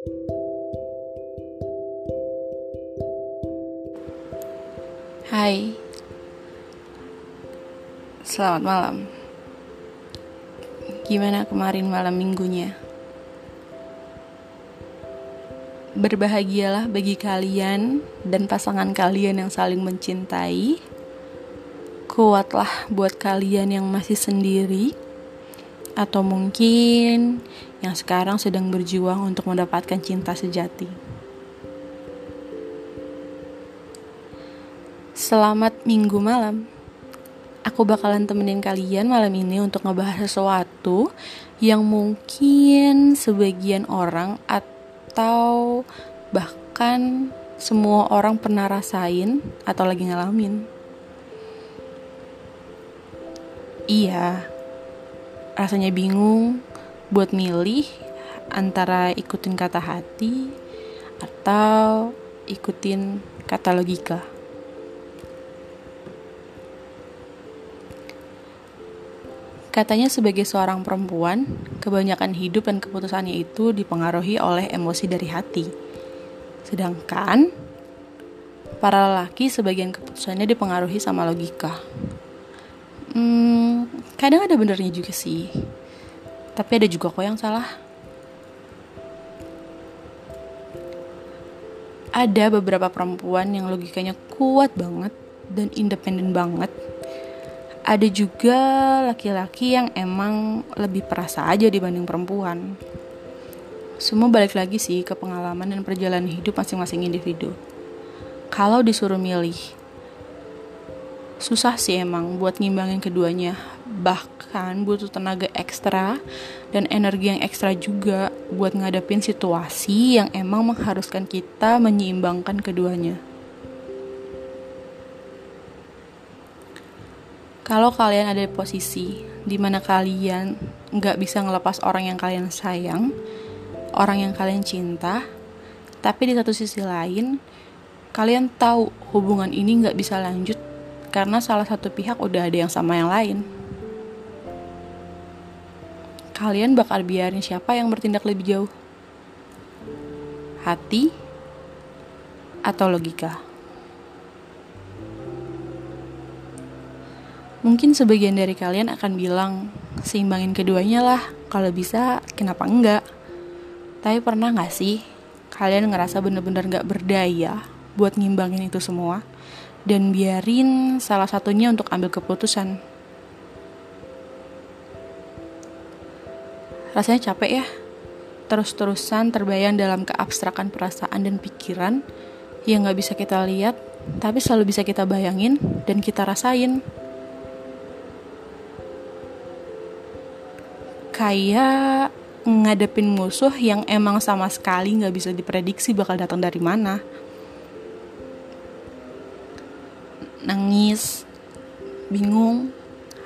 Hai, selamat malam. Gimana kemarin malam minggunya? Berbahagialah bagi kalian dan pasangan kalian yang saling mencintai. Kuatlah buat kalian yang masih sendiri, atau mungkin yang sekarang sedang berjuang untuk mendapatkan cinta sejati. Selamat minggu malam. Aku bakalan temenin kalian malam ini untuk ngebahas sesuatu yang mungkin sebagian orang atau bahkan semua orang pernah rasain atau lagi ngalamin. Iya, rasanya bingung buat milih antara ikutin kata hati atau ikutin kata logika. Katanya sebagai seorang perempuan, kebanyakan hidup dan keputusannya itu dipengaruhi oleh emosi dari hati. Sedangkan para lelaki sebagian keputusannya dipengaruhi sama logika. Hmm, kadang ada benernya juga sih. Tapi ada juga kok yang salah. Ada beberapa perempuan yang logikanya kuat banget dan independen banget ada juga laki-laki yang emang lebih perasa aja dibanding perempuan. Semua balik lagi sih ke pengalaman dan perjalanan hidup masing-masing individu. Kalau disuruh milih, susah sih emang buat ngimbangin keduanya. Bahkan butuh tenaga ekstra dan energi yang ekstra juga buat ngadepin situasi yang emang mengharuskan kita menyeimbangkan keduanya. Kalau kalian ada di posisi di mana kalian nggak bisa ngelepas orang yang kalian sayang, orang yang kalian cinta, tapi di satu sisi lain, kalian tahu hubungan ini nggak bisa lanjut karena salah satu pihak udah ada yang sama yang lain. Kalian bakal biarin siapa yang bertindak lebih jauh? Hati atau logika? Mungkin sebagian dari kalian akan bilang, seimbangin keduanya lah, kalau bisa kenapa enggak? Tapi pernah gak sih kalian ngerasa bener-bener gak berdaya buat ngimbangin itu semua? Dan biarin salah satunya untuk ambil keputusan. Rasanya capek ya? Terus-terusan terbayang dalam keabstrakan perasaan dan pikiran yang gak bisa kita lihat, tapi selalu bisa kita bayangin dan kita rasain. kayak ngadepin musuh yang emang sama sekali nggak bisa diprediksi bakal datang dari mana. Nangis, bingung,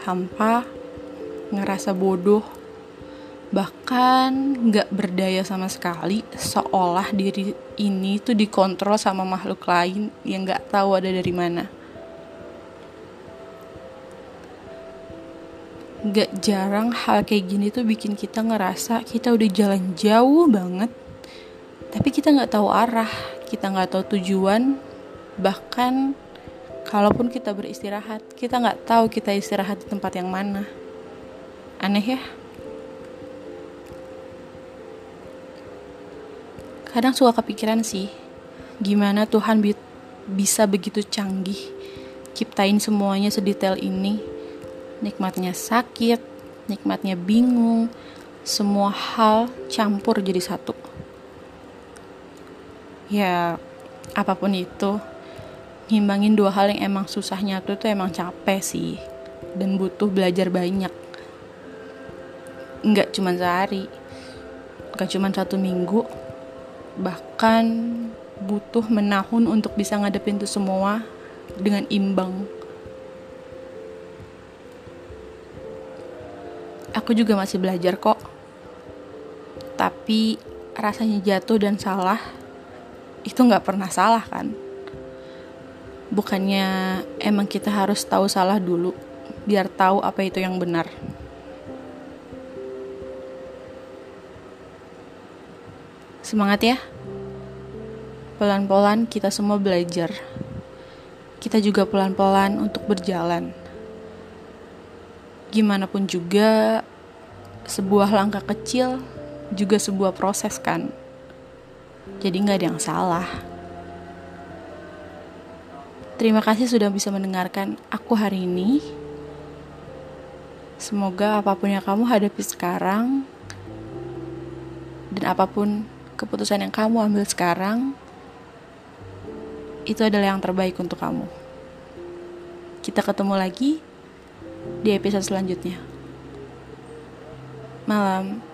hampa, ngerasa bodoh, bahkan nggak berdaya sama sekali, seolah diri ini tuh dikontrol sama makhluk lain yang nggak tahu ada dari mana. gak jarang hal kayak gini tuh bikin kita ngerasa kita udah jalan jauh banget tapi kita nggak tahu arah kita nggak tahu tujuan. Bahkan kalaupun kita beristirahat kita nggak tahu kita istirahat di tempat yang mana. Aneh ya kadang suka kepikiran sih gimana Tuhan bi bisa begitu canggih ciptain semuanya sedetail ini nikmatnya sakit, nikmatnya bingung, semua hal campur jadi satu. Ya, apa pun itu, ngimbangin dua hal yang emang susah nyatu tuh emang capek sih, dan butuh belajar banyak. Enggak cuma sehari, enggak cuma satu minggu, bahkan butuh menahun untuk bisa ngadepin itu semua dengan imbang. Aku juga masih belajar kok. Tapi rasanya jatuh dan salah itu nggak pernah salah kan? Bukannya emang kita harus tahu salah dulu biar tahu apa itu yang benar. Semangat ya. Pelan-pelan kita semua belajar. Kita juga pelan-pelan untuk berjalan. Gimana pun juga, sebuah langkah kecil juga sebuah proses kan. Jadi nggak ada yang salah. Terima kasih sudah bisa mendengarkan aku hari ini. Semoga apa pun yang kamu hadapi sekarang dan apa pun keputusan yang kamu ambil sekarang itu adalah yang terbaik untuk kamu. Kita ketemu lagi di episode selanjutnya. Malam.